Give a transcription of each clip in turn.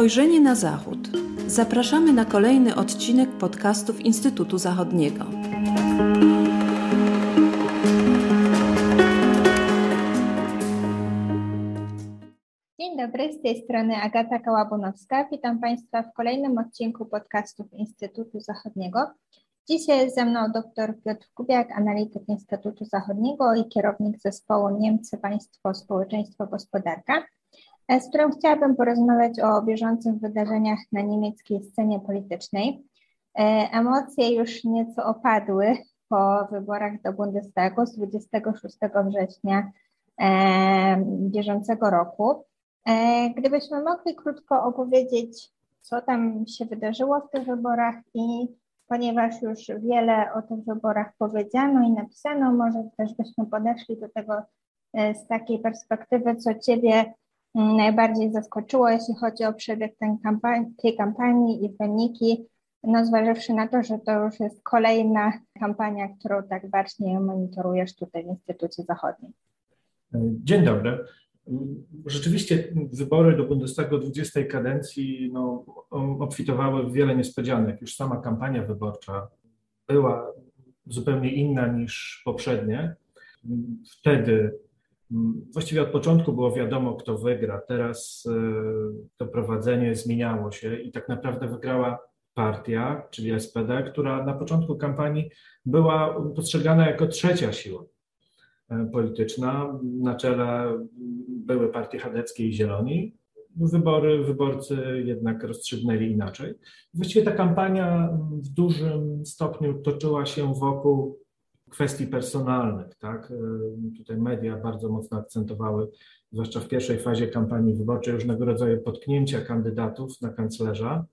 Spojrzenie na Zachód. Zapraszamy na kolejny odcinek podcastów Instytutu Zachodniego. Dzień dobry, z tej strony Agata Kałabunowska. Witam Państwa w kolejnym odcinku podcastów Instytutu Zachodniego. Dzisiaj ze mną dr Piotr Kubiak, analityk Instytutu Zachodniego i kierownik zespołu Niemcy Państwo Społeczeństwo Gospodarka, z którym chciałabym porozmawiać o bieżących wydarzeniach na niemieckiej scenie politycznej. E, emocje już nieco opadły po wyborach do Bundestagu z 26 września e, bieżącego roku. E, gdybyśmy mogli krótko opowiedzieć, co tam się wydarzyło w tych wyborach i ponieważ już wiele o tych wyborach powiedziano i napisano, może też byśmy podeszli do tego z takiej perspektywy, co Ciebie najbardziej zaskoczyło, jeśli chodzi o przebieg kampanii, tej kampanii i wyniki, no zważywszy na to, że to już jest kolejna kampania, którą tak bacznie monitorujesz tutaj w Instytucie Zachodnim. Dzień dobry. Rzeczywiście wybory do Bundestagu 20 kadencji no, obfitowały w wiele niespodzianek. Już sama kampania wyborcza była zupełnie inna niż poprzednie. Wtedy właściwie od początku było wiadomo, kto wygra. Teraz e, to prowadzenie zmieniało się i tak naprawdę wygrała partia, czyli SPD, która na początku kampanii była postrzegana jako trzecia siła E, polityczna. Na czele były partie chadeckie i zieloni. Wybory, wyborcy jednak rozstrzygnęli inaczej. Właściwie ta kampania w dużym stopniu toczyła się wokół kwestii personalnych. Tak? E, tutaj media bardzo mocno akcentowały, zwłaszcza w pierwszej fazie kampanii wyborczej, różnego rodzaju potknięcia kandydatów na kanclerza.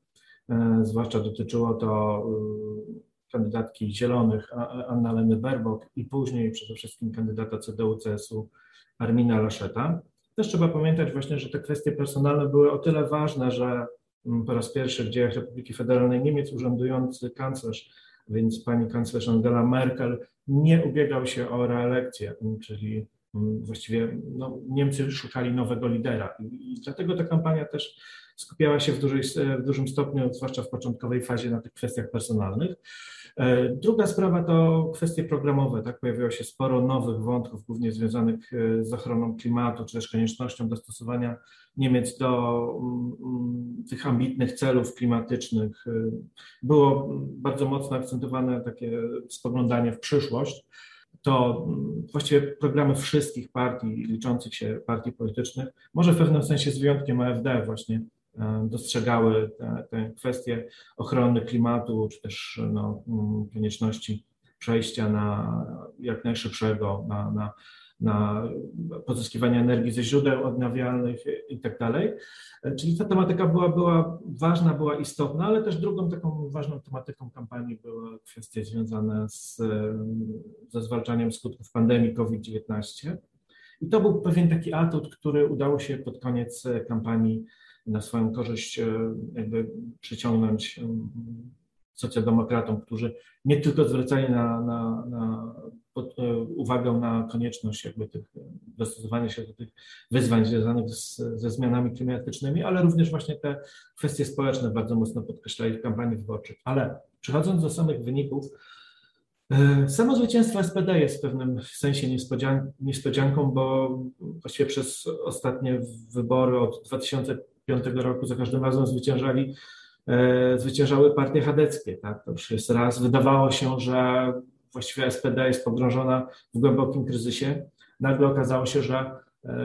E, zwłaszcza dotyczyło to kandydatki Zielonych Anna Leny Berbok i później przede wszystkim kandydata CDU-CSU Armina Laszeta. Też trzeba pamiętać właśnie, że te kwestie personalne były o tyle ważne, że mm, po raz pierwszy w dziejach Republiki Federalnej Niemiec urzędujący kanclerz, więc pani kanclerz Angela Merkel nie ubiegał się o reelekcję, czyli właściwie no, Niemcy szukali nowego lidera i dlatego ta kampania też skupiała się w, dużej, w dużym stopniu, zwłaszcza w początkowej fazie, na tych kwestiach personalnych. E, druga sprawa to kwestie programowe. Tak, pojawiło się sporo nowych wątków, głównie związanych e, z ochroną klimatu, czy też koniecznością dostosowania Niemiec do mm, mm, tych ambitnych celów klimatycznych. E, było bardzo mocno akcentowane takie spoglądanie w przyszłość. To mm, właściwie programy wszystkich partii, liczących się partii politycznych, może w pewnym sensie z wyjątkiem AfD właśnie dostrzegały te, te kwestie ochrony klimatu, czy też no, mm, konieczności przejścia na jak najszybszego, na, na, na pozyskiwanie energii ze źródeł odnawialnych i tak dalej. E, czyli ta tematyka była, była ważna, była istotna, ale też drugą taką ważną tematyką kampanii były kwestie związane z, ze zwalczaniem skutków pandemii COVID-19. I to był pewien taki atut, który udało się pod koniec kampanii na swoją korzyść e, jakby przyciągnąć e, socjaldemokratom, którzy nie tylko zwracali na, na, na pod, e, uwagę na konieczność jakby tych, dostosowania się do tych wyzwań związanych z, ze zmianami klimatycznymi, ale również właśnie te kwestie społeczne bardzo mocno podkreślali w kampanii wyborczej. Ale przechodząc do samych wyników, Samo zwycięstwo SPD jest w pewnym sensie niespodzian niespodzianką, bo właściwie przez ostatnie wybory od 2000 2005 roku za każdym razem zwyciężali, e, zwyciężały partie chadeckie. Tak? To już jest raz. Wydawało się, że właściwie SPD jest pogrążona w głębokim kryzysie. Nagle okazało się, że, e,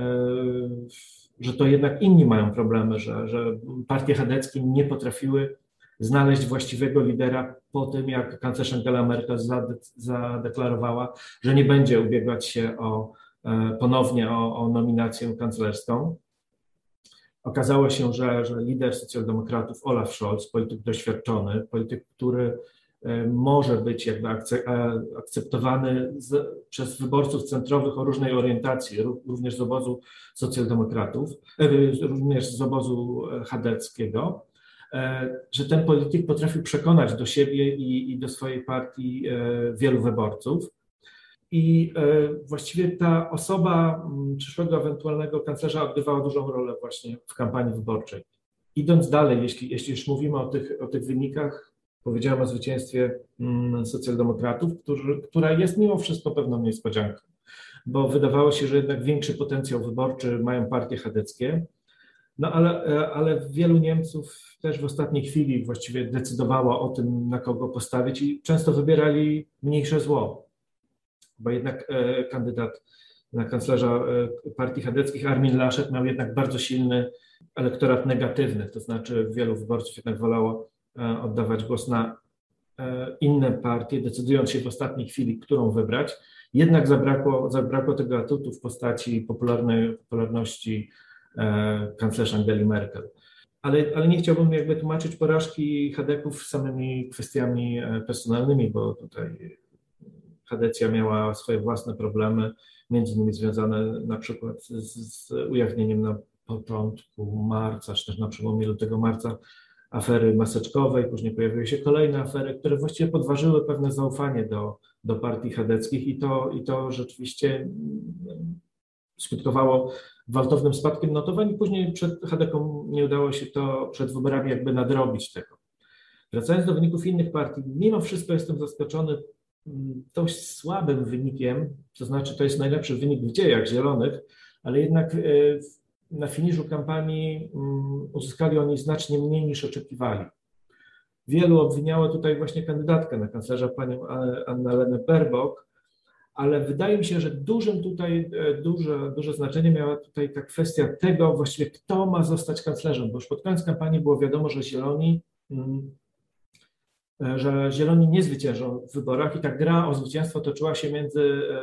że to jednak inni mają problemy, że, że partie chadeckie nie potrafiły znaleźć właściwego lidera po tym, jak kanclerz Angela Merkel zadeklarowała, że nie będzie ubiegać się o, e, ponownie o, o nominację kanclerską. Okazało się, że, że lider socjaldemokratów Olaf Scholz, polityk doświadczony, polityk, który e, może być jakby e, akceptowany z, przez wyborców centrowych o różnej orientacji, również z obozu socjaldemokratów, e, również z obozu chadeckiego, że ten polityk potrafił przekonać do siebie i, i do swojej partii wielu wyborców. I e, właściwie ta osoba przyszłego ewentualnego kanclerza odgrywała dużą rolę właśnie w kampanii wyborczej. idąc dalej, jeśli, jeśli już mówimy o tych, o tych wynikach, powiedziałem o zwycięstwie mm, socjaldemokratów, który, która jest mimo wszystko pewną niespodzianką, bo wydawało się, że jednak większy potencjał wyborczy mają partie chadeckie, no ale, e, ale wielu Niemców też w ostatniej chwili właściwie decydowało o tym, na kogo postawić i często wybierali mniejsze zło, bo jednak e, kandydat na kanclerza e, partii chadeckich Armin Laschet miał jednak bardzo silny elektorat negatywny, to znaczy wielu wyborców jednak wolało oddawać głos na inne partie, decydując się w ostatniej chwili, którą wybrać. Jednak zabrakło, zabrakło tego atutu w postaci popularnej, popularności E, kanclerz Angeli Merkel. Ale, ale nie chciałbym jakby tłumaczyć porażki Hadeków samymi kwestiami e, personalnymi, bo tutaj Hadecja miała swoje własne problemy, między innymi związane na przykład z, z ujawnieniem na początku marca, czy też na przełomie lutego marca afery maseczkowej, później pojawiły się kolejne afery, które właściwie podważyły pewne zaufanie do, do partii chadeckich i to, i to rzeczywiście skutkowało gwałtownym spadkiem notowań i później przed Hadeką nie udało się to przed wyborami jakby nadrobić tego. Wracając do wyników innych partii, mimo wszystko jestem zaskoczony mm, dość słabym wynikiem, to znaczy to jest najlepszy wynik w dziejach zielonych, ale jednak e, na finiszu kampanii mm, uzyskali oni znacznie mniej niż oczekiwali. Wielu obwiniało tutaj właśnie kandydatkę na kanclerza, panią Annę Baerbock, ale wydaje mi się, że dużym tutaj, e, duże, duże znaczenie miała tutaj ta kwestia tego właściwie, kto ma zostać kanclerzem, bo już pod koniec kampanii było wiadomo, że Zieloni, mm, e, że Zieloni nie zwyciężą w wyborach i ta gra o zwycięstwo toczyła się między e,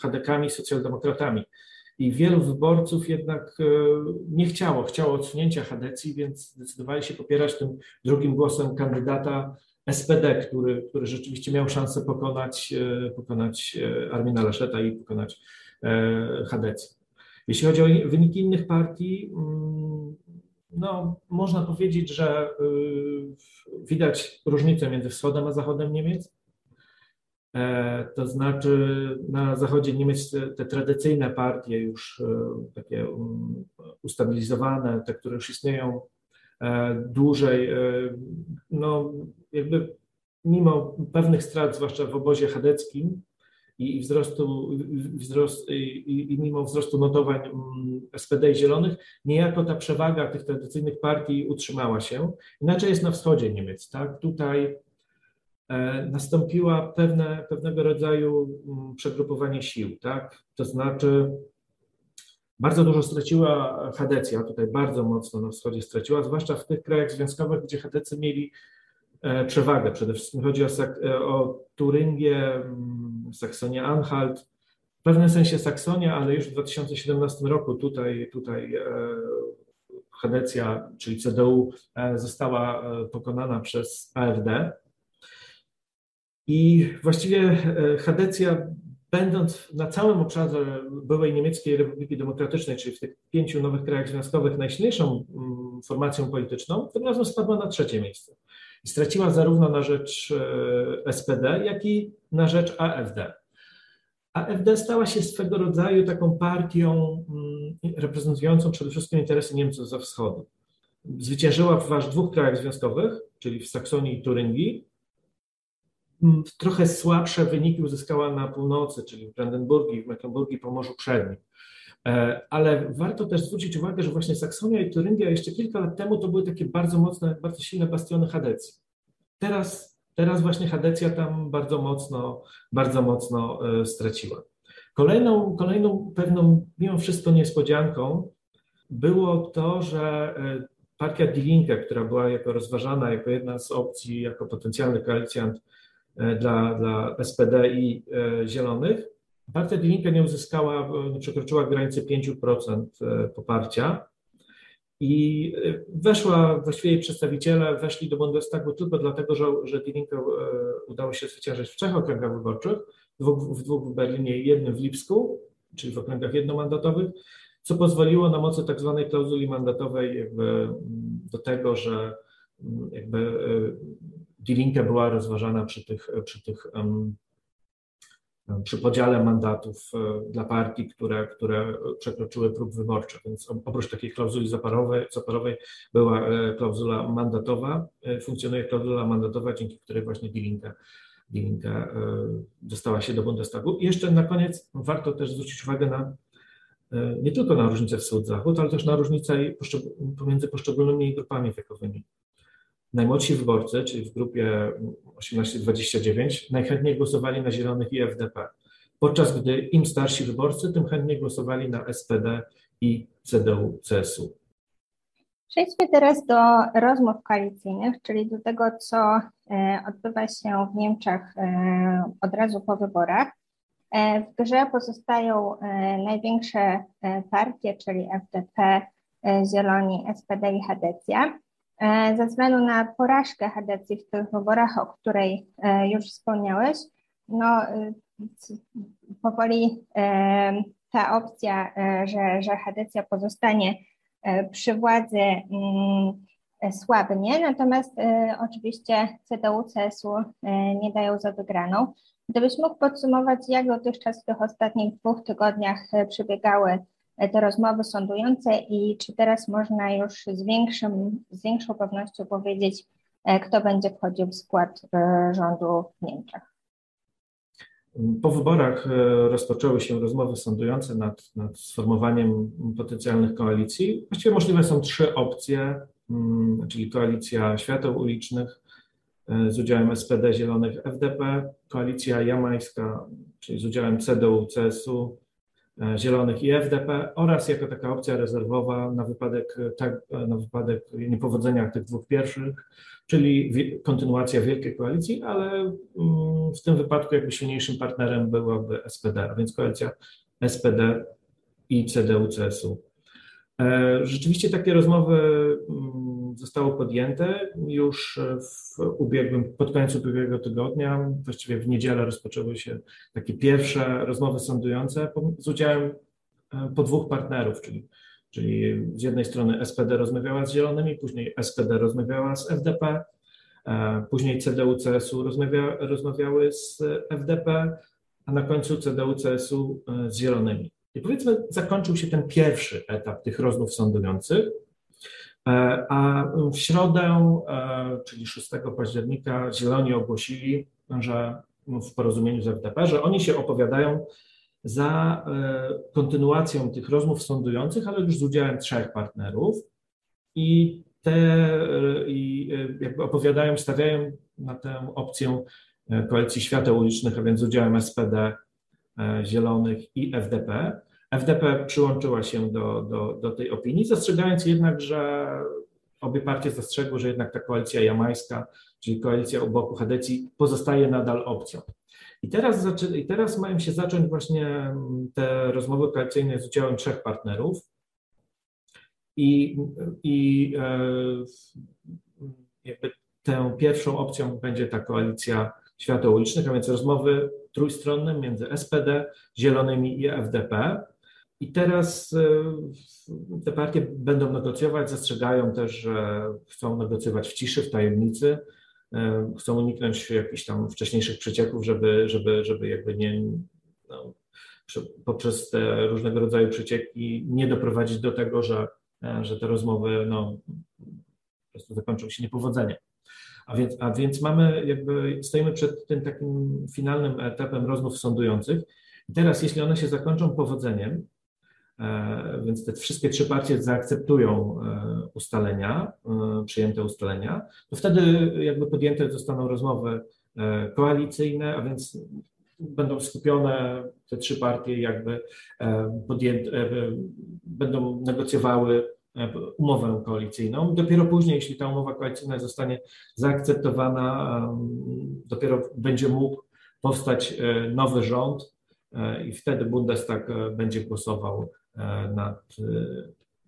Hadekami i socjaldemokratami. I wielu wyborców jednak nie chciało, chciało odsunięcia Hadecji, więc zdecydowali się popierać tym drugim głosem kandydata SPD, który, który rzeczywiście miał szansę pokonać, e, pokonać e, Armina Laszeta i pokonać e, Hadecję. Jeśli chodzi o wyniki innych partii, mm, no, można powiedzieć, że widać różnicę między wschodem a zachodem Niemiec. To znaczy na zachodzie Niemiec te, tradycyjne partie już takie mm, ustabilizowane, te, które już istnieją dłużej, no jakby mimo pewnych strat, zwłaszcza w obozie chadeckim i wzrostu, wzrost, i, i mimo wzrostu notowań mm, SPD i Zielonych, niejako ta przewaga tych tradycyjnych partii utrzymała się. Inaczej jest na wschodzie Niemiec, tak? Tutaj e, nastąpiła pewne, pewnego rodzaju mm, przegrupowanie sił, tak? To znaczy bardzo dużo straciła Hadecja, tutaj bardzo mocno na wschodzie straciła, zwłaszcza w tych krajach związkowych, gdzie Hadecy mieli przewagę. Przede wszystkim chodzi o, e, o Turyngię, mm, Saksonię-Anhalt, w pewnym sensie Saksonia, ale już w 2017 roku tutaj, tutaj e, Hadecja, czyli CDU, została pokonana przez AfD. I właściwie Hadecja, będąc na całym obszarze byłej Niemieckiej Republiki Demokratycznej, czyli w tych pięciu nowych krajach związkowych, najsilniejszą mm, formacją polityczną, tym razem spadła na trzecie miejsce i straciła zarówno na rzecz e, SPD, jak i na rzecz AfD. AfD stała się swego rodzaju taką partią mm, reprezentującą przede wszystkim interesy Niemców ze wschodu. Zwyciężyła w aż dwóch krajach związkowych, czyli w Saksonii i Turyngii. Mm, trochę słabsze wyniki uzyskała na północy, czyli w Brandenburgii, w Mecklenburgii, Pomorzu Przednim. E, ale warto też zwrócić uwagę, że właśnie Saksonia i Turyngia jeszcze kilka lat temu to były takie bardzo mocne, bardzo silne bastiony Hadecji. Teraz, teraz właśnie Hadecja tam bardzo mocno, bardzo mocno e, straciła. Kolejną, kolejną pewną, mimo wszystko niespodzianką było to, że e, partia Die Linke, która była jako rozważana jako jedna z opcji, jako potencjalny koalicjant dla, dla SPD i Zielonych, Partia Die nie uzyskała, nie przekroczyła granicy 5% e, poparcia i e, weszła, właściwie jej przedstawiciele weszli do Bundestagu tylko dlatego, że, że Die e, udało się zwyciężyć w trzech okręgach wyborczych, dwóch, w dwóch w Berlinie i jednym w Lipsku, czyli w okręgach jednomandatowych, co pozwoliło na mocy tak zwanej klauzuli mandatowej mm, do tego, że mm, jakby Die była rozważana przy tych, przy tych um, przy podziale mandatów dla partii, które, które przekroczyły próg wyborczy. Więc oprócz takiej klauzuli zaporowej, zaporowej była klauzula mandatowa, funkcjonuje klauzula mandatowa, dzięki której właśnie Linke dostała się do Bundestagu. I jeszcze na koniec warto też zwrócić uwagę na E, nie tylko na różnicę wschód-zachód, ale też na różnicę pomiędzy poszczególnymi grupami wiekowymi. Najmłodsi wyborcy, czyli w grupie 18-29, najchętniej głosowali na Zielonych i FDP, podczas gdy im starsi wyborcy, tym chętniej głosowali na SPD i CDU-CSU. Przejdźmy teraz do rozmów koalicyjnych, czyli do tego, co e, odbywa się w Niemczech e, od razu po wyborach. E, w grze pozostają największe partie, czyli FDP, Zieloni, SPD i Hadecja. Ze względu na porażkę Hadecji w tych wyborach, o której już wspomniałeś, no, powoli ta opcja, że, że Hadecja pozostanie przy władzy, mm, słabnie, natomiast oczywiście CDU, CSU nie dają za wygraną. Gdybyś mógł podsumować, jak dotychczas w tych ostatnich dwóch tygodniach e, przebiegały e, te rozmowy sądujące i czy teraz można już z, większym, z większą pewnością powiedzieć, e, kto będzie wchodził w skład rządu w Niemczech? Po wyborach rozpoczęły się rozmowy sądujące nad, nad sformowaniem potencjalnych koalicji. Właściwie możliwe są trzy opcje, mm, czyli koalicja świateł ulicznych, E, z udziałem SPD Zielonych FDP, koalicja jamańska, czyli z udziałem CDU, CSU, e, Zielonych i FDP oraz jako taka opcja rezerwowa na wypadek, tak, na wypadek niepowodzenia tych dwóch pierwszych, czyli kontynuacja wielkiej koalicji, ale mm, w tym wypadku jakby silniejszym partnerem byłaby SPD, a więc koalicja SPD i CDU-CSU. E, rzeczywiście takie rozmowy zostały podjęte już w ubiegłym, pod koniec ubiegłego tygodnia. Właściwie w niedzielę rozpoczęły się takie pierwsze rozmowy sądujące z udziałem e, po dwóch partnerów, czyli, czyli z jednej strony SPD rozmawiała z Zielonymi, później SPD rozmawiała z FDP, e, później CDU-CSU rozmawia, rozmawiały z FDP, a na końcu CDU-CSU z Zielonymi. I powiedzmy, zakończył się ten pierwszy etap tych rozmów sądujących, e, a w środę, e, czyli 6 października, Zieloni ogłosili, że w porozumieniu z FDP, że oni się opowiadają za e, kontynuacją tych rozmów sądujących, ale już z udziałem trzech partnerów i te i jakby opowiadają, stawiają na tę opcję koalicji świateł ulicznych, a więc z udziałem SPD, Zielonych i FDP. FDP przyłączyła się do, do, do tej opinii, zastrzegając jednak, że obie partie zastrzegły, że jednak ta koalicja jamańska, czyli koalicja u boku Hadecji, pozostaje nadal opcją. I teraz, I teraz mają się zacząć właśnie te rozmowy koalicyjne z udziałem trzech partnerów. I, i e, jakby tą pierwszą opcją będzie ta koalicja świateł ulicznych, a więc rozmowy trójstronne między SPD, Zielonymi i FDP. I teraz e, te partie będą negocjować, zastrzegają też, że chcą negocjować w ciszy, w tajemnicy, e, chcą uniknąć jakichś tam wcześniejszych przecieków, żeby, żeby, żeby jakby nie no, poprzez te różnego rodzaju przecieki nie doprowadzić do tego, że, e, że te rozmowy no, po prostu zakończą się niepowodzeniem. A więc, a więc mamy jakby, stoimy przed tym takim finalnym etapem rozmów sądujących. I teraz, jeśli one się zakończą powodzeniem, więc te wszystkie trzy partie zaakceptują e, ustalenia, e, przyjęte ustalenia, to wtedy jakby podjęte zostaną rozmowy koalicyjne, a więc będą skupione te trzy partie, jakby podjęte, będą negocjowały umowę koalicyjną. Dopiero później, jeśli ta umowa koalicyjna zostanie zaakceptowana, dopiero będzie mógł powstać nowy rząd i wtedy Bundestag będzie głosował E, nad e,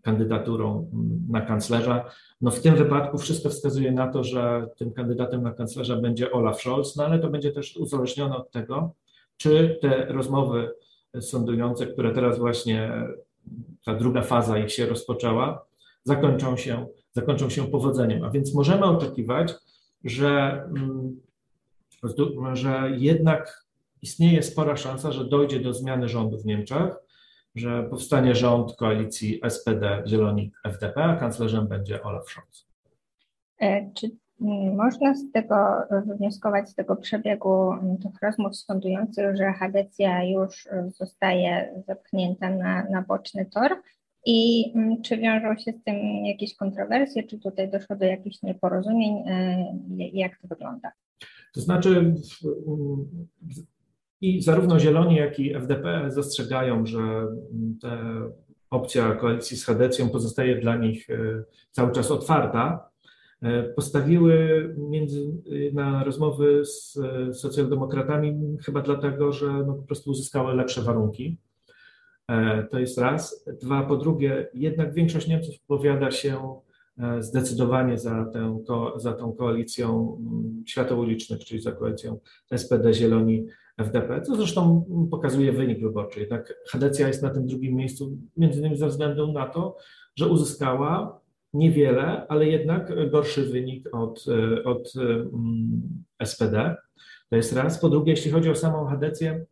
kandydaturą na kanclerza. No w tym wypadku wszystko wskazuje na to, że tym kandydatem na kanclerza będzie Olaf Scholz, no ale to będzie też uzależnione od tego, czy te rozmowy sądujące, które teraz właśnie ta druga faza ich się rozpoczęła, zakończą się, zakończą się powodzeniem. A więc możemy oczekiwać, że, mm, że jednak istnieje spora szansa, że dojdzie do zmiany rządu w Niemczech, że powstanie rząd koalicji SPD, Zieloni, FDP, a kanclerzem będzie Olaf Scholz. E, czy można z tego wywnioskować, z tego przebiegu tych rozmów sądujących, że Hadecja już zostaje zepchnięta na, na boczny tor? I czy wiążą się z tym jakieś kontrowersje, czy tutaj doszło do jakichś nieporozumień? E, jak to wygląda? To znaczy, i zarówno Zieloni, jak i FDP zastrzegają, że ta opcja koalicji z Hadecją pozostaje dla nich e, cały czas otwarta. E, postawiły między, na rozmowy z socjaldemokratami chyba dlatego, że no po prostu uzyskały lepsze warunki. E, to jest raz. Dwa, po drugie, jednak większość Niemców opowiada się E, zdecydowanie za, tę, za tą koalicją mm, świateł ulicznych, czyli za koalicją SPD, Zieloni, FDP, co zresztą pokazuje wynik wyborczy. Jednak Hadecja jest na tym drugim miejscu, między innymi ze względu na to, że uzyskała niewiele, ale jednak gorszy wynik od, e, od mm, SPD. To jest raz. Po drugie, jeśli chodzi o samą Hadecję,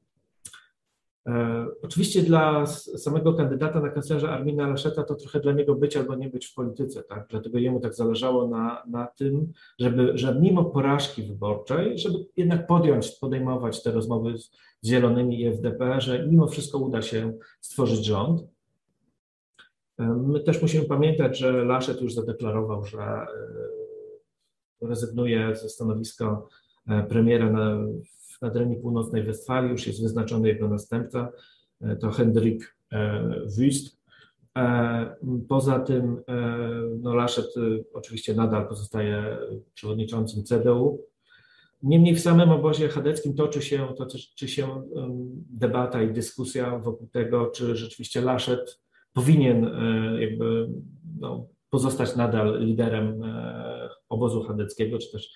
oczywiście dla samego kandydata na kanclerza Armina Laszeta to trochę dla niego być albo nie być w polityce, tak? Dlatego jemu tak zależało na, na tym, żeby, że mimo porażki wyborczej, żeby jednak podjąć, podejmować te rozmowy z Zielonymi i FDP, że mimo wszystko uda się stworzyć rząd. E, my też musimy pamiętać, że Laszet już zadeklarował, że e, rezygnuje ze stanowiska premiera na, na terenie północnej Westfalii już jest wyznaczony jego następca, e, to Hendrik e, Wüst. E, poza tym no Laszet oczywiście nadal pozostaje przewodniczącym CDU. Niemniej w samym obozie chadeckim toczy się, toczy się debata i dyskusja wokół tego, czy rzeczywiście Laszet powinien jakby no, pozostać nadal liderem obozu chadeckiego, czy też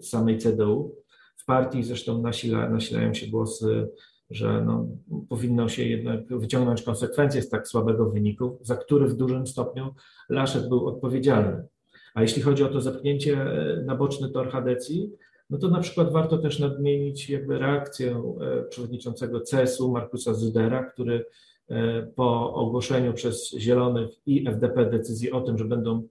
samej CDU. W partii zresztą nasila, nasilają się głosy, że no, powinno się jednak wyciągnąć konsekwencje z tak słabego wyniku, za który w dużym stopniu Laszek był odpowiedzialny. A jeśli chodzi o to zepchnięcie na boczny tor Hadecji, no to na przykład warto też nadmienić jakby reakcję e, przewodniczącego CES-u Markusa Zydera, który e, po ogłoszeniu przez Zielonych i FDP decyzji o tym, że będą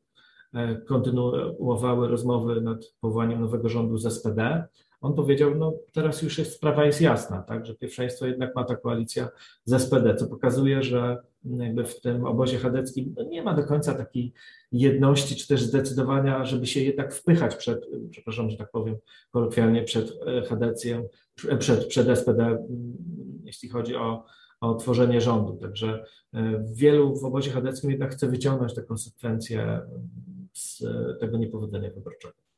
e, kontynuowały rozmowy nad powołaniem nowego rządu z SPD, on powiedział, no teraz już jest, sprawa jest jasna, tak, że pierwszeństwo jednak ma ta koalicja z SPD, co pokazuje, że jakby w tym obozie chadeckim no nie ma do końca takiej jedności, czy też zdecydowania, żeby się jednak wpychać przed, przepraszam, że tak powiem kolokwialnie, przed Hadecją, przed, przed SPD, jeśli chodzi o, o tworzenie rządu. Także e, wielu w obozie chadeckim jednak chce wyciągnąć te konsekwencje z tego niepowodzenia wyborczego.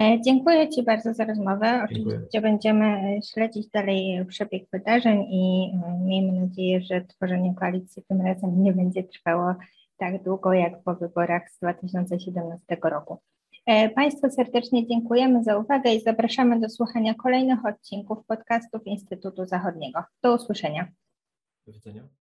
E, dziękuję Ci bardzo za rozmowę. Oczywiście Dziękuję. będziemy e, śledzić dalej przebieg wydarzeń i e, miejmy nadzieję, że tworzenie koalicji tym razem nie będzie trwało tak długo jak po wyborach z 2017 roku. Państwu serdecznie dziękujemy za uwagę i zapraszamy do słuchania kolejnych odcinków podcastów Instytutu Zachodniego. Do usłyszenia. Do widzenia.